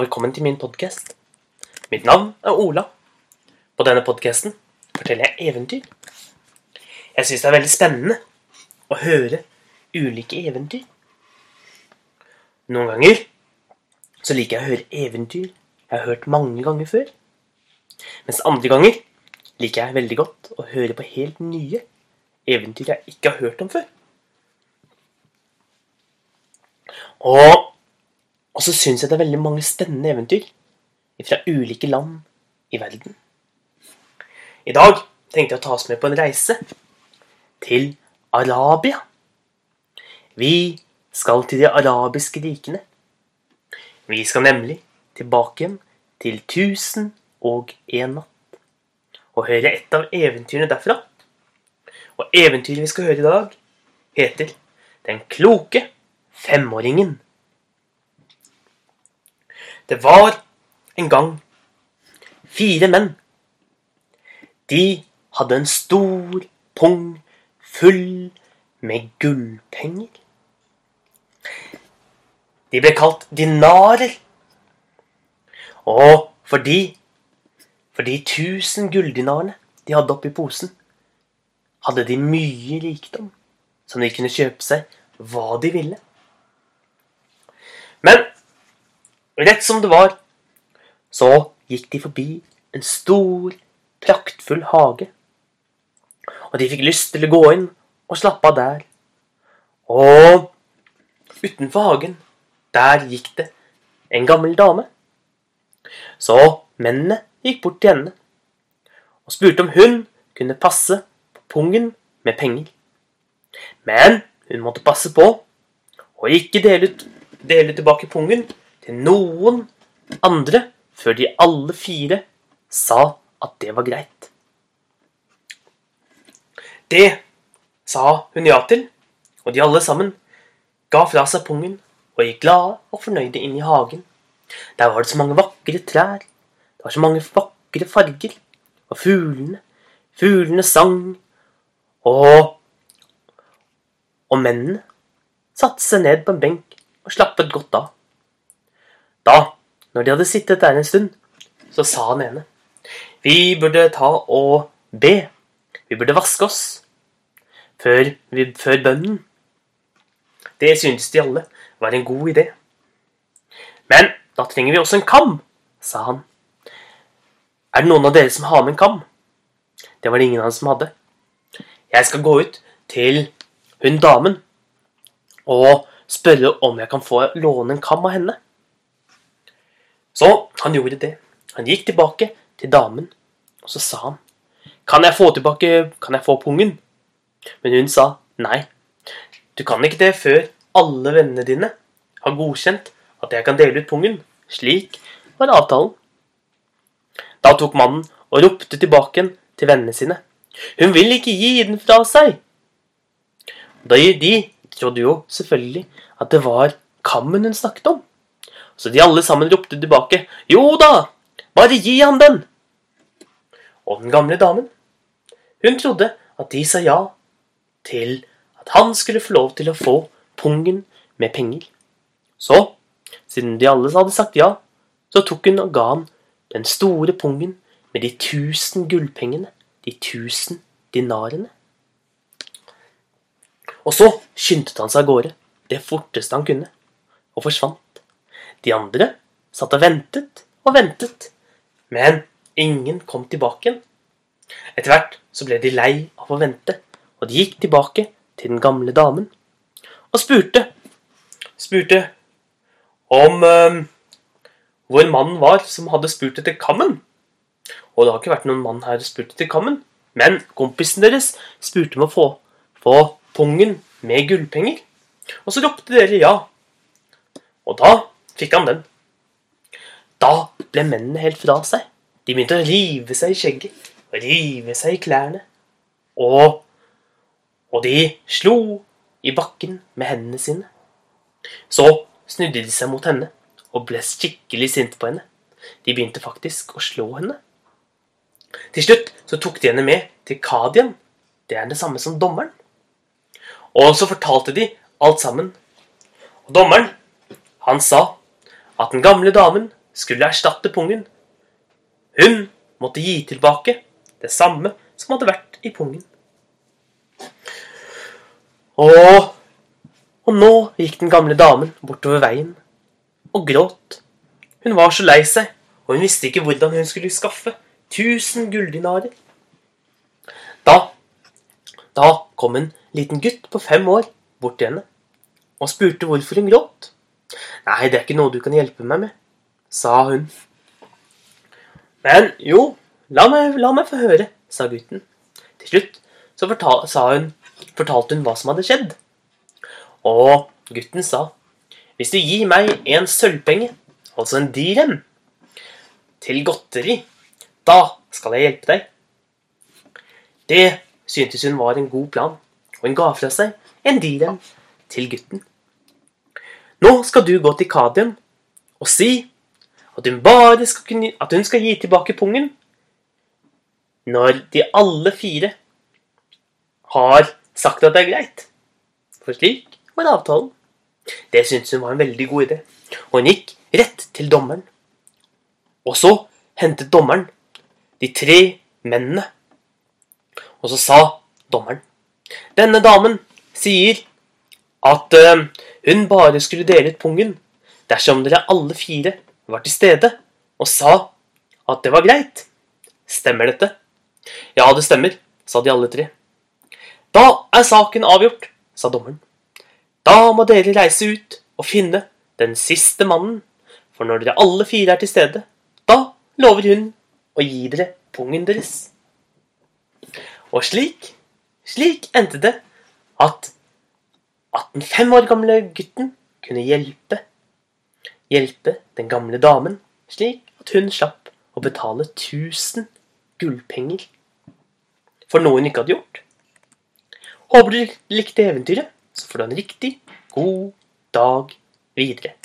og velkommen til min podkast. Mitt navn er Ola. På denne podkasten forteller jeg eventyr. Jeg syns det er veldig spennende å høre ulike eventyr. Noen ganger så liker jeg å høre eventyr jeg har hørt mange ganger før. Mens andre ganger liker jeg veldig godt å høre på helt nye eventyr jeg ikke har hørt om før. Og, så syns jeg det er veldig mange spennende eventyr fra ulike land i verden. I dag tenkte jeg å ta oss med på en reise til Arabia. Vi skal til de arabiske rikene. Vi skal nemlig tilbake igjen til 1001 natt og høre et av eventyrene derfra. Og eventyret vi skal høre i dag, heter Den kloke femåringen. Det var en gang fire menn. De hadde en stor pung full med gullpenger. De ble kalt dinarer. Og fordi For de tusen gulldinarene de hadde oppi posen, hadde de mye rikdom som de kunne kjøpe seg hva de ville. Men rett som det var, så gikk de forbi en stor, praktfull hage. Og de fikk lyst til å gå inn og slappe av der. Og utenfor hagen, der gikk det en gammel dame. Så mennene gikk bort til henne og spurte om hun kunne passe på pungen med penger. Men hun måtte passe på og ikke dele, ut, dele tilbake pungen til noen andre før de alle fire sa at det var greit. Det sa hun ja til, og de alle sammen ga fra seg pungen og gikk glade og fornøyde inn i hagen. Der var det så mange vakre trær, det var så mange vakre farger, og fuglene, fuglene sang, og Og mennene satte seg ned på en benk og slappet godt av. Da, når de hadde sittet der en stund, så sa han ene Vi burde ta og be. Vi burde vaske oss før, før bønnen. Det syntes de alle var en god idé. Men da trenger vi også en kam, sa han. Er det noen av dere som har med en kam? Det var det ingen av dem som hadde. Jeg skal gå ut til hun damen og spørre om jeg kan få låne en kam av henne. Så han gjorde det. Han gikk tilbake til damen, og så sa han Kan jeg få tilbake Kan jeg få pungen? Men hun sa nei. Du kan ikke det før alle vennene dine har godkjent at jeg kan dele ut pungen. Slik var avtalen. Da tok mannen og ropte tilbake til vennene sine. Hun vil ikke gi den fra seg. Da de trodde jo selvfølgelig at det var kammen hun snakket om. Så de alle sammen ropte tilbake. Jo da, bare gi han den! Og den gamle damen, hun trodde at de sa ja til at han skulle få lov til å få pungen med penger. Så, siden de alle hadde sagt ja, så tok hun og ga han den store pungen med de tusen gullpengene, de tusen dinarene. Og så skyndte han seg av gårde, det forteste han kunne, og forsvant. De andre satt og ventet og ventet, men ingen kom tilbake igjen. Etter hvert så ble de lei av å vente, og de gikk tilbake til den gamle damen og spurte spurte om øh, hvor mannen var som hadde spurt etter kammen. Og det har ikke vært noen mann her spurt etter kammen, men kompisen deres spurte om å få, få pungen med gullpenger. Og så ropte dere ja. Og da fikk han den. Da ble mennene helt fra seg. De begynte å rive seg i skjegget rive seg i klærne. Og, og de slo i bakken med hendene sine. Så snudde de seg mot henne og ble skikkelig sinte på henne. De begynte faktisk å slå henne. Til slutt så tok de henne med til Kadian. Det er det samme som dommeren. Og så fortalte de alt sammen. Og dommeren, han sa at den gamle damen skulle erstatte pungen. Hun måtte gi tilbake det samme som hadde vært i pungen. Og, og nå gikk den gamle damen bortover veien og gråt. Hun var så lei seg, og hun visste ikke hvordan hun skulle skaffe tusen gulldinarer. Da, da kom en liten gutt på fem år bort til henne og spurte hvorfor hun gråt. Nei, det er ikke noe du kan hjelpe meg med, sa hun. Men jo, la meg, la meg få høre, sa gutten. Til slutt så fortal, hun, fortalte hun hva som hadde skjedd. Og gutten sa, hvis du gir meg en sølvpenge, altså en direm, til godteri, da skal jeg hjelpe deg. Det syntes hun var en god plan, og hun ga fra seg en direm til gutten. Nå skal du gå til Kadian og si at hun bare skal, kunne, at hun skal gi tilbake pungen når de alle fire har sagt at det er greit. For slik var avtalen. Det syntes hun var en veldig god idé, og hun gikk rett til dommeren. Og så hentet dommeren de tre mennene. Og så sa dommeren Denne damen sier at uh, hun bare skulle dele ut pungen dersom dere alle fire var til stede og sa at det var greit. Stemmer dette? Ja, det stemmer, sa de alle tre. Da er saken avgjort, sa dommeren. Da må dere reise ut og finne den siste mannen, for når dere alle fire er til stede, da lover hun å gi dere pungen deres. Og slik, slik endte det at at den fem år gamle gutten kunne hjelpe hjelpe den gamle damen, slik at hun slapp å betale 1000 gullpenger for noe hun ikke hadde gjort. Håper du likte eventyret, så får du en riktig god dag videre.